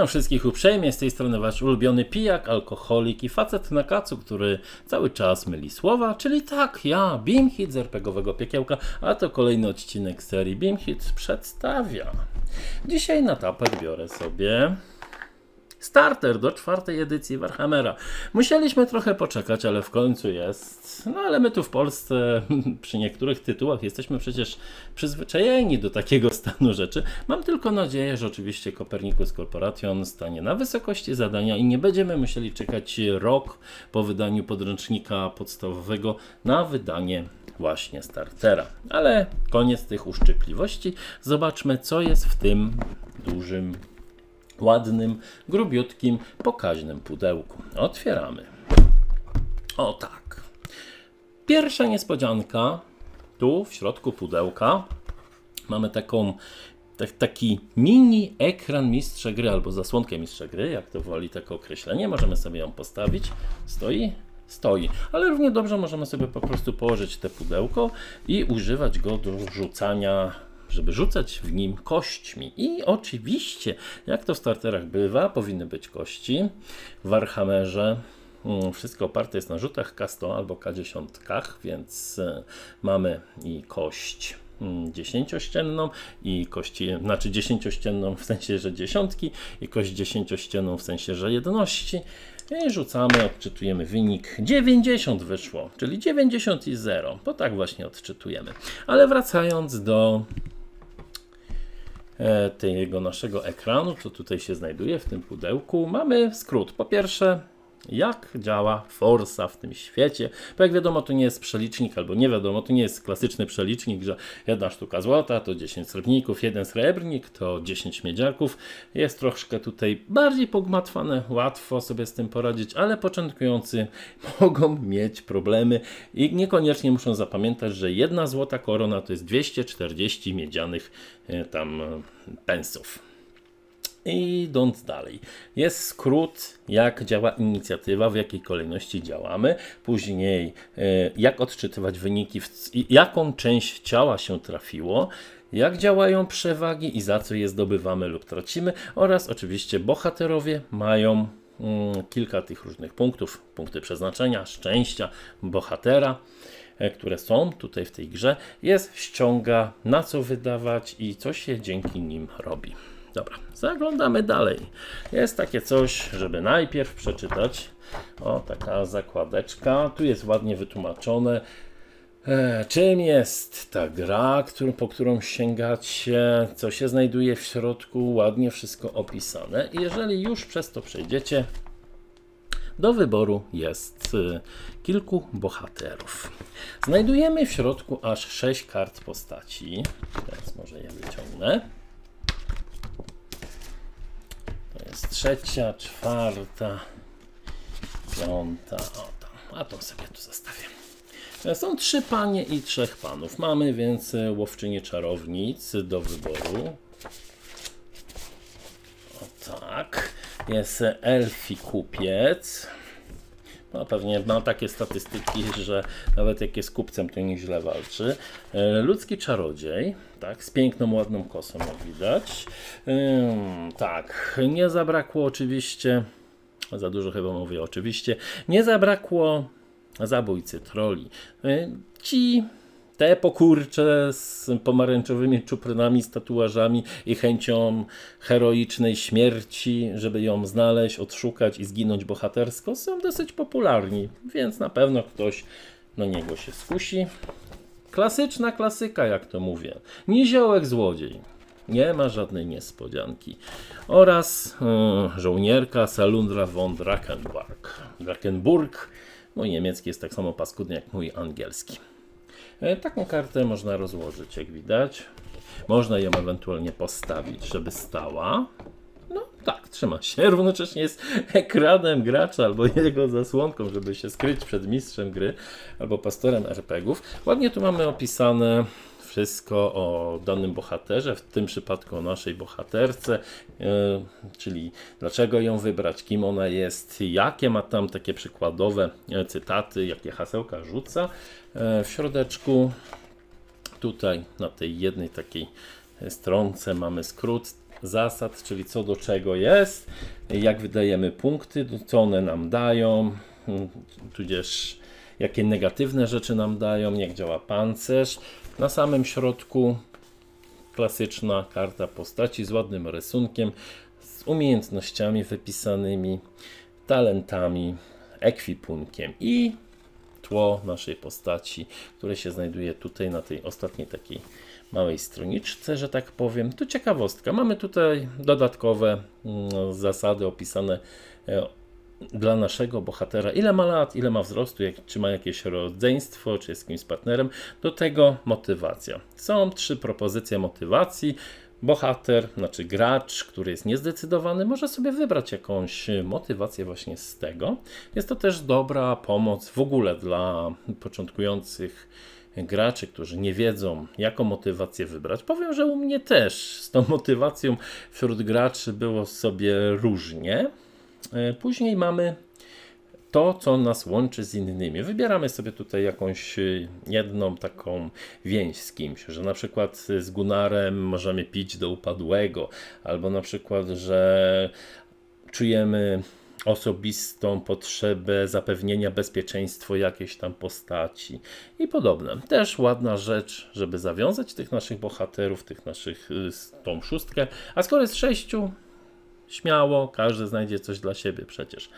Witam wszystkich uprzejmie, z tej strony wasz ulubiony pijak, alkoholik i facet na kacu, który cały czas myli słowa, czyli tak, ja, Beamhit z RPGowego Piekiełka, a to kolejny odcinek serii Beamhit przedstawia. Dzisiaj na tapet biorę sobie starter do czwartej edycji Warhammera. Musieliśmy trochę poczekać, ale w końcu jest. No ale my tu w Polsce przy niektórych tytułach jesteśmy przecież przyzwyczajeni do takiego stanu rzeczy. Mam tylko nadzieję, że oczywiście Copernicus Corporation stanie na wysokości zadania i nie będziemy musieli czekać rok po wydaniu podręcznika podstawowego na wydanie właśnie startera. Ale koniec tych uszczypliwości. Zobaczmy, co jest w tym dużym ładnym, grubiutkim, pokaźnym pudełku. Otwieramy. O tak. Pierwsza niespodzianka. Tu w środku pudełka mamy taką tak, taki mini ekran mistrza gry albo zasłonkę mistrza gry, jak to woli takie określenie. Możemy sobie ją postawić. Stoi? Stoi. Ale równie dobrze możemy sobie po prostu położyć te pudełko i używać go do rzucania żeby rzucać w nim kośćmi. I oczywiście, jak to w starterach bywa, powinny być kości. W Warhammerze mm, wszystko oparte jest na rzutach K100 albo K10, więc e, mamy i kość mm, dziesięciościenną i kości, znaczy dziesięciościenną w sensie, że dziesiątki i kość dziesięciościenną w sensie, że jedności. I rzucamy, odczytujemy wynik. 90 wyszło, czyli 90 i 0, bo tak właśnie odczytujemy. Ale wracając do tego naszego ekranu, co tutaj się znajduje w tym pudełku, mamy skrót. Po pierwsze, jak działa Forsa w tym świecie. Bo jak wiadomo, to nie jest przelicznik, albo nie wiadomo, to nie jest klasyczny przelicznik, że jedna sztuka złota to 10 srebrników, jeden srebrnik to 10 miedziaków. Jest troszkę tutaj bardziej pogmatwane, łatwo sobie z tym poradzić, ale początkujący mogą mieć problemy i niekoniecznie muszą zapamiętać, że jedna złota korona to jest 240 miedzianych e, tam e, pensów. Idąc dalej, jest skrót, jak działa inicjatywa, w jakiej kolejności działamy, później e, jak odczytywać wyniki, jaką część ciała się trafiło, jak działają przewagi i za co je zdobywamy lub tracimy, oraz oczywiście bohaterowie mają mm, kilka tych różnych punktów, punkty przeznaczenia, szczęścia, bohatera e, które są tutaj w tej grze, jest ściąga, na co wydawać i co się dzięki nim robi. Dobra, zaglądamy dalej. Jest takie coś, żeby najpierw przeczytać. O, taka zakładeczka. Tu jest ładnie wytłumaczone. E, czym jest ta gra, którą, po którą sięgacie, co się znajduje w środku, ładnie wszystko opisane. I jeżeli już przez to przejdziecie, do wyboru jest y, kilku bohaterów. Znajdujemy w środku aż 6 kart postaci. Teraz może je wyciągnę. Jest trzecia, czwarta, piąta. O, tam. A to sobie tu zostawię. E, są trzy panie i trzech panów. Mamy więc e, łowczynię czarownic do wyboru. O tak. Jest elfi kupiec. No, pewnie ma takie statystyki, że nawet jak jest kupcem, to nieźle walczy. E, ludzki czarodziej, tak, z piękną, ładną kosą, jak widać. tak, nie zabrakło oczywiście, za dużo chyba mówię oczywiście, nie zabrakło zabójcy troli. E, ci te pokurcze z pomarańczowymi czuprynami, z tatuażami i chęcią heroicznej śmierci, żeby ją znaleźć, odszukać i zginąć bohatersko, są dosyć popularni, więc na pewno ktoś na niego się skusi. Klasyczna klasyka, jak to mówię. Niziołek złodziej. Nie ma żadnej niespodzianki. Oraz yy, żołnierka Salundra von Drakenburg. Drakenburg. Mój niemiecki jest tak samo paskudny jak mój angielski. E, taką kartę można rozłożyć, jak widać. Można ją ewentualnie postawić, żeby stała. Tak, trzyma się. Równocześnie jest ekranem gracza albo jego zasłonką, żeby się skryć przed mistrzem gry albo pastorem RPGów. Ładnie tu mamy opisane wszystko o danym bohaterze, w tym przypadku o naszej bohaterce, yy, czyli dlaczego ją wybrać, kim ona jest, jakie ma tam takie przykładowe e, cytaty, jakie hasełka rzuca. Yy, w środeczku tutaj na tej jednej takiej stronce mamy skrót zasad, czyli co do czego jest, jak wydajemy punkty, co one nam dają, mm, tudzież jakie negatywne rzeczy nam dają, jak działa pancerz. Na samym środku klasyczna karta postaci z ładnym rysunkiem, z umiejętnościami wypisanymi, talentami, ekwipunkiem i tło naszej postaci, które się znajduje tutaj na tej ostatniej takiej małej stroniczce, że tak powiem. Tu ciekawostka. Mamy tutaj dodatkowe mm, zasady opisane e, dla naszego bohatera, ile ma lat, ile ma wzrostu, jak, czy ma jakieś rodzeństwo, czy jest kimś partnerem. Do tego motywacja. Są trzy propozycje motywacji. Bohater, znaczy gracz, który jest niezdecydowany, może sobie wybrać jakąś motywację właśnie z tego. Jest to też dobra pomoc w ogóle dla początkujących graczy, którzy nie wiedzą, jaką motywację wybrać. Powiem, że u mnie też z tą motywacją wśród graczy było sobie różnie. E, później mamy to, co nas łączy z innymi. Wybieramy sobie tutaj jakąś e, jedną taką więź z kimś, że na przykład z Gunarem możemy pić do upadłego, albo na przykład, że czujemy osobistą potrzebę zapewnienia bezpieczeństwa jakiejś tam postaci i podobne. Też ładna rzecz, żeby zawiązać tych naszych bohaterów, tych naszych, y, tą szóstkę, a skoro jest sześciu, śmiało, każdy znajdzie coś dla siebie przecież.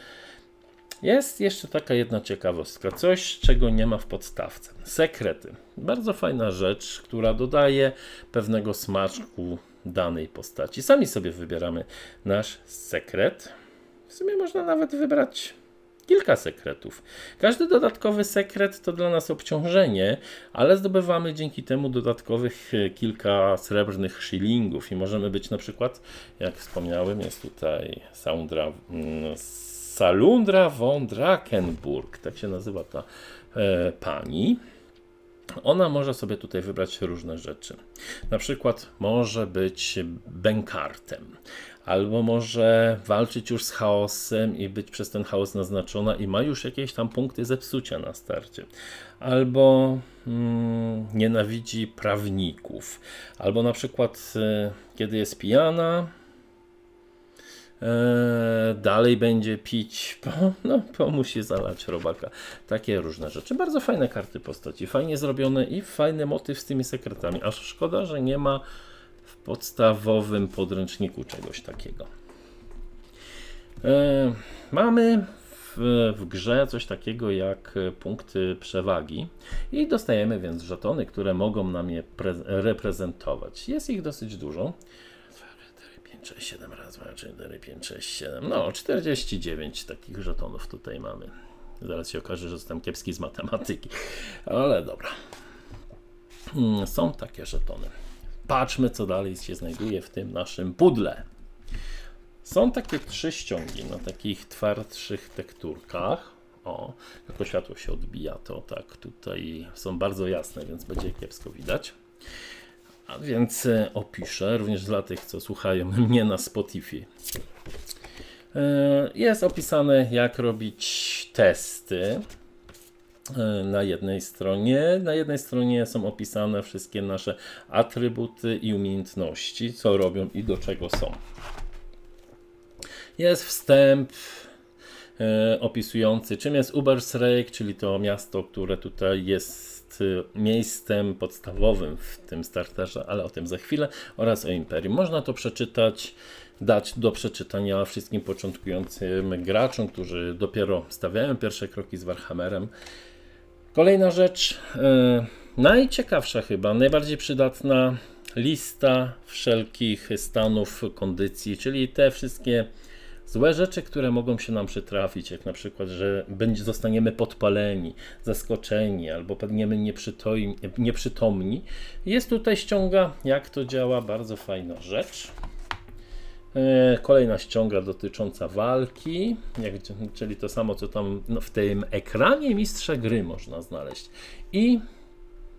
Jest jeszcze taka jedna ciekawostka, coś czego nie ma w podstawce. Sekrety. Bardzo fajna rzecz, która dodaje pewnego smaczku danej postaci. Sami sobie wybieramy nasz sekret. W sumie można nawet wybrać kilka sekretów. Każdy dodatkowy sekret to dla nas obciążenie, ale zdobywamy dzięki temu dodatkowych e, kilka srebrnych shillingów i możemy być na przykład, jak wspomniałem, jest tutaj Soundra, mm, Salundra von Drakenburg, tak się nazywa ta e, pani. Ona może sobie tutaj wybrać różne rzeczy. Na przykład może być bękartem, albo może walczyć już z chaosem i być przez ten chaos naznaczona i ma już jakieś tam punkty zepsucia na starcie, albo mm, nienawidzi prawników, albo na przykład y, kiedy jest pijana, dalej będzie pić, no, musi zalać robaka. Takie różne rzeczy. Bardzo fajne karty postaci, fajnie zrobione i fajny motyw z tymi sekretami. Aż szkoda, że nie ma podstawowym podręczniku czegoś takiego. E, mamy w, w, grze coś takiego jak punkty przewagi i dostajemy więc żetony, które mogą nam je reprezentować. Jest ich dosyć dużo. 5, 6, 7 raz, 2, 4, 5, 6, 7. No, 49 takich żetonów tutaj mamy. Zaraz się okaże, że jestem kiepski z matematyki, ale dobra. Hmm, są takie żetony. Patrzmy, co dalej się znajduje w tym naszym pudle. Są takie trzy ściągi na takich twardszych tekturkach. O, jako światło się odbija, to tak tutaj są bardzo jasne, więc będzie kiepsko widać. A więc e, opiszę również dla tych, co słuchają mnie na Spotify. E, jest opisane, jak robić testy E, na jednej stronie. Na jednej stronie są opisane wszystkie nasze atrybuty i umiejętności, co robią i do czego są. Jest wstęp opisujący, czym jest Ubersreich, czyli to miasto, które tutaj jest e, miejscem podstawowym w tym starterze, ale o tym za chwilę, oraz o Imperium. Można to przeczytać, dać do przeczytania wszystkim początkującym graczom, którzy dopiero stawiają pierwsze kroki z Warhammerem. Kolejna rzecz, yy, najciekawsza chyba, najbardziej przydatna lista wszelkich stanów kondycji, czyli te wszystkie złe rzeczy, które mogą się nam przytrafić, jak na przykład, że będzie, zostaniemy podpaleni, zaskoczeni albo padniemy nieprzytomni. Jest tutaj ściąga, jak to działa, bardzo fajna rzecz. E, kolejna ściąga dotycząca walki, czyli to samo, co tam no, w tym ekranie mistrza gry można znaleźć. I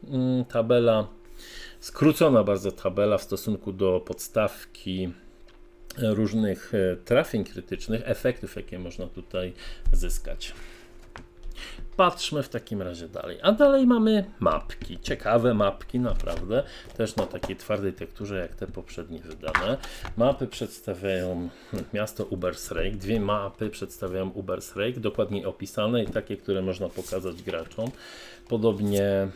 mm, tabela, skrócona bardzo tabela w stosunku do podstawki różnych e, trafień krytycznych, efektów, jakie można tutaj zyskać. patrzmy w takim razie dalej. A dalej mamy mapki, ciekawe mapki naprawdę, też na takiej twardej tekturze jak te poprzednie wydane. Mapy przedstawiają miasto Ubersreik, dwie mapy przedstawiają Ubersreik, dokładnie opisane i takie, które można pokazać graczom. Podobnie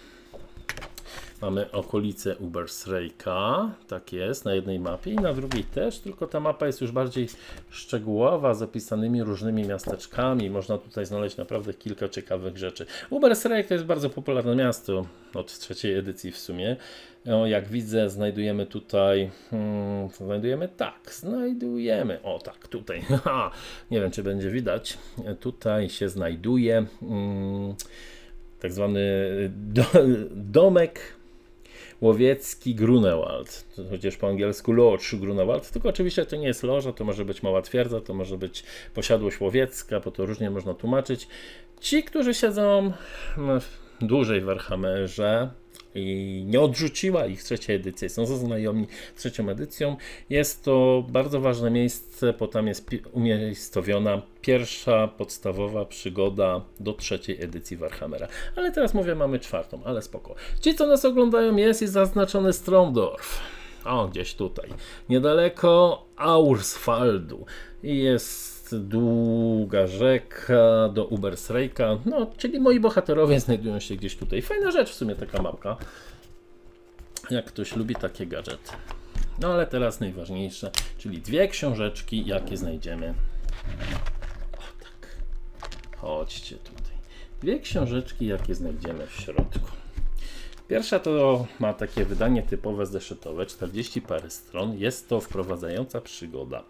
Mamy okolice Ubersreika, tak jest, na jednej mapie i na drugiej też, tylko ta mapa jest już bardziej szczegółowa, z opisanymi różnymi miasteczkami. Można tutaj znaleźć naprawdę kilka ciekawych rzeczy. Ubersreik to jest bardzo popularne miasto, od trzeciej edycji w sumie. Jak widzę, znajdujemy tutaj, hmm, znajdujemy tak, znajdujemy, o tak, tutaj, nie wiem czy będzie widać, tutaj się znajduje hmm, tak zwany do, domek łowiecki Grunewald, chociaż po angielsku Lodge Grunewald, tylko oczywiście to nie jest loża, to może być mała twierdza, to może być posiadłość łowiecka, bo to różnie można tłumaczyć. Ci, którzy siedzą dłużej w Warhammerze, i nie odrzuciła ich trzecia edycja. Są zaznajomi trzecią edycją. Jest to bardzo ważne miejsce, bo tam jest umiejscowiona pierwsza podstawowa przygoda do trzeciej edycji Warhammera. Ale teraz mówię, mamy czwartą, ale spoko. Ci, co nas oglądają, jest i zaznaczony Stromdorf. O, gdzieś tutaj. Niedaleko Aursfaldu. I jest długa rzeka do Ubersreika, no, czyli moi bohaterowie znajdują się gdzieś tutaj. Fajna rzecz w sumie taka mapka, jak ktoś lubi takie gadżety. No ale teraz najważniejsze, czyli dwie książeczki, jakie znajdziemy. O tak, chodźcie tutaj. Dwie książeczki, jakie znajdziemy w środku. Pierwsza to ma takie wydanie typowe zeszytowe, 40 parę stron. Jest to wprowadzająca przygoda.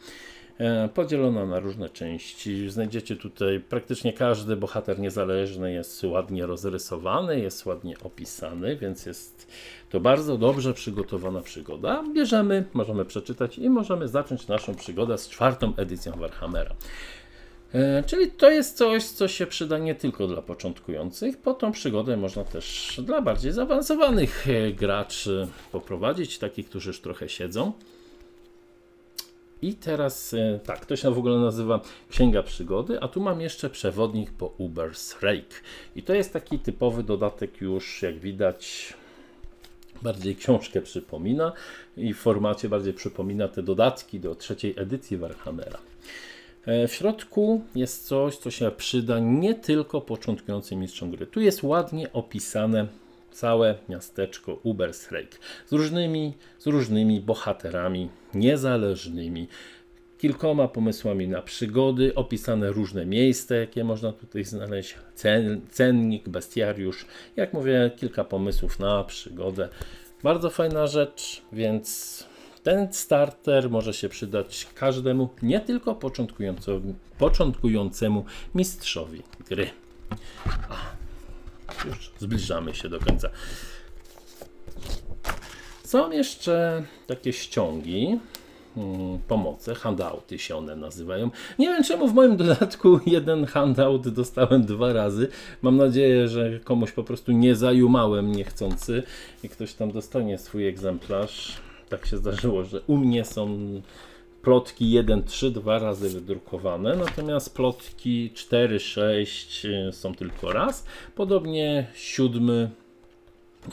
E, podzielona na różne części. Znajdziecie tutaj praktycznie każdy bohater niezależny jest ładnie rozrysowany, jest ładnie opisany, więc jest to bardzo dobrze przygotowana przygoda. Bierzemy, możemy przeczytać i możemy zacząć naszą przygodę z czwartą edycją Warhammera. E, czyli to jest coś, co się przyda nie tylko dla początkujących. Po tą przygodę można też dla bardziej zaawansowanych e, graczy poprowadzić, takich, którzy już trochę siedzą. I teraz e, tak, to się w ogóle nazywa Księga Przygody, a tu mam jeszcze przewodnik po Uber's Rake. I to jest taki typowy dodatek już, jak widać, bardziej książkę przypomina i w formacie bardziej przypomina te dodatki do trzeciej edycji Warhammera. E, w środku jest coś, co się przyda nie tylko początkującym mistrzom gry. Tu jest ładnie opisane całe miasteczko Ubersreik z różnymi, z różnymi bohaterami niezależnymi, kilkoma pomysłami na przygody, opisane różne miejsca, jakie można tutaj znaleźć, cen, cennik, bestiariusz, jak mówię, kilka pomysłów na przygodę. Bardzo fajna rzecz, więc ten starter może się przydać każdemu, nie tylko początkującemu, mistrzowi gry. Już zbliżamy się do końca. Są jeszcze takie ściągi, hmm, pomocy, handouty się one nazywają. Nie wiem czemu w moim dodatku jeden handout dostałem dwa razy. Mam nadzieję, że komuś po prostu nie zajumałem niechcący i ktoś tam dostanie swój egzemplarz. Tak się zdarzyło, że u mnie są plotki 1, 3 dwa razy wydrukowane, natomiast plotki 4, 6 y, są tylko raz. Podobnie siódmy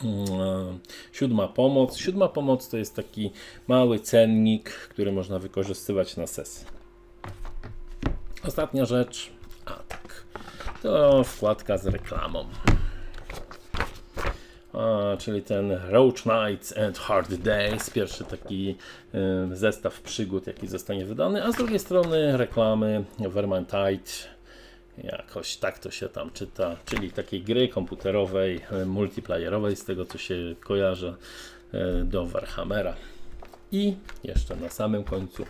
mm, Siódma pomoc. Siódma pomoc to jest taki mały cennik, który można wykorzystywać na sesji. Ostatnia rzecz, a tak, to wkładka z reklamą czyli ten Roach Nights and Hard Days, pierwszy taki y, zestaw przygód, jaki zostanie wydany, a z drugiej strony reklamy Vermintide, jakoś tak to się tam czyta, czyli takiej gry komputerowej, y, multiplayerowej, z tego co się kojarzy y, do Warhammera. I jeszcze na samym końcu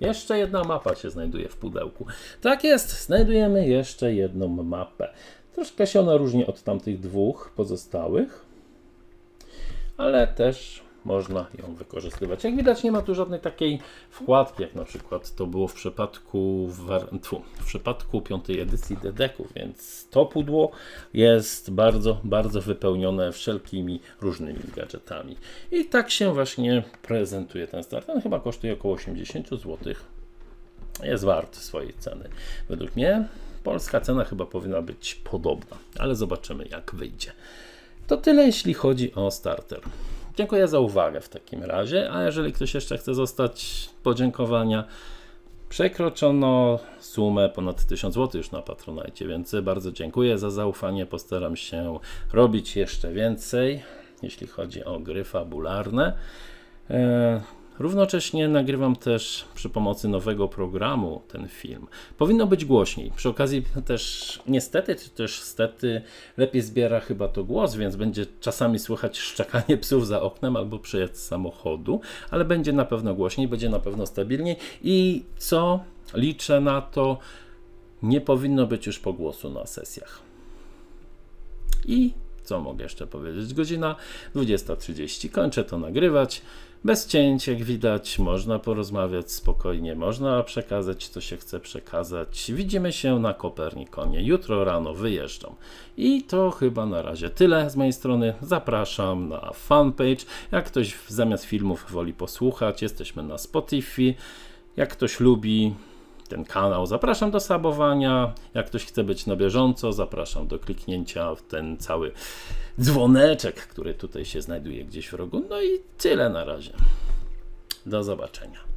jeszcze jedna mapa się znajduje w pudełku. Tak jest, znajdujemy jeszcze jedną mapę. Troszkę się ona różni od tamtych dwóch pozostałych, ale też można ją wykorzystywać. Jak widać nie ma tu żadnej takiej wkładki, jak na przykład to było w przypadku w, w przypadku piątej edycji Dedeku, więc to pudło jest bardzo, bardzo wypełnione wszelkimi różnymi gadżetami. I tak się właśnie prezentuje ten start. Ten chyba kosztuje około 80 zł. jest wart swojej ceny. Według mnie polska cena chyba powinna być podobna, ale zobaczymy jak wyjdzie. To tyle jeśli chodzi o starter. Dziękuję za uwagę w takim razie, a jeżeli ktoś jeszcze chce zostać podziękowania, Przekroczono sumę ponad 1000 zł już na Patronajcie, więc bardzo dziękuję za zaufanie. Postaram się robić jeszcze więcej, jeśli chodzi o gry fabularne. Równocześnie nagrywam też przy pomocy nowego programu ten film. Powinno być głośniej. Przy okazji też niestety, czy też stety lepiej zbiera chyba to głos, więc będzie czasami słychać szczekanie psów za oknem albo przejazd samochodu, ale będzie na pewno głośniej, będzie na pewno stabilniej i co liczę na to, nie powinno być już pogłosu na sesjach. I co mogę jeszcze powiedzieć? Godzina 20.30. Kończę to nagrywać. Bez cięć, jak widać, można porozmawiać spokojnie, można przekazać, co się chce przekazać. Widzimy się na Kopernikonie. Jutro rano wyjeżdżam. I to chyba na razie tyle z mojej strony. Zapraszam na fanpage. Jak ktoś zamiast filmów woli posłuchać, jesteśmy na Spotify. Jak ktoś lubi ten kanał, zapraszam do sabowania. Jak ktoś chce być na bieżąco, zapraszam do kliknięcia w ten cały dzwoneczek, który tutaj się znajduje gdzieś w rogu. No i tyle na razie. Do zobaczenia.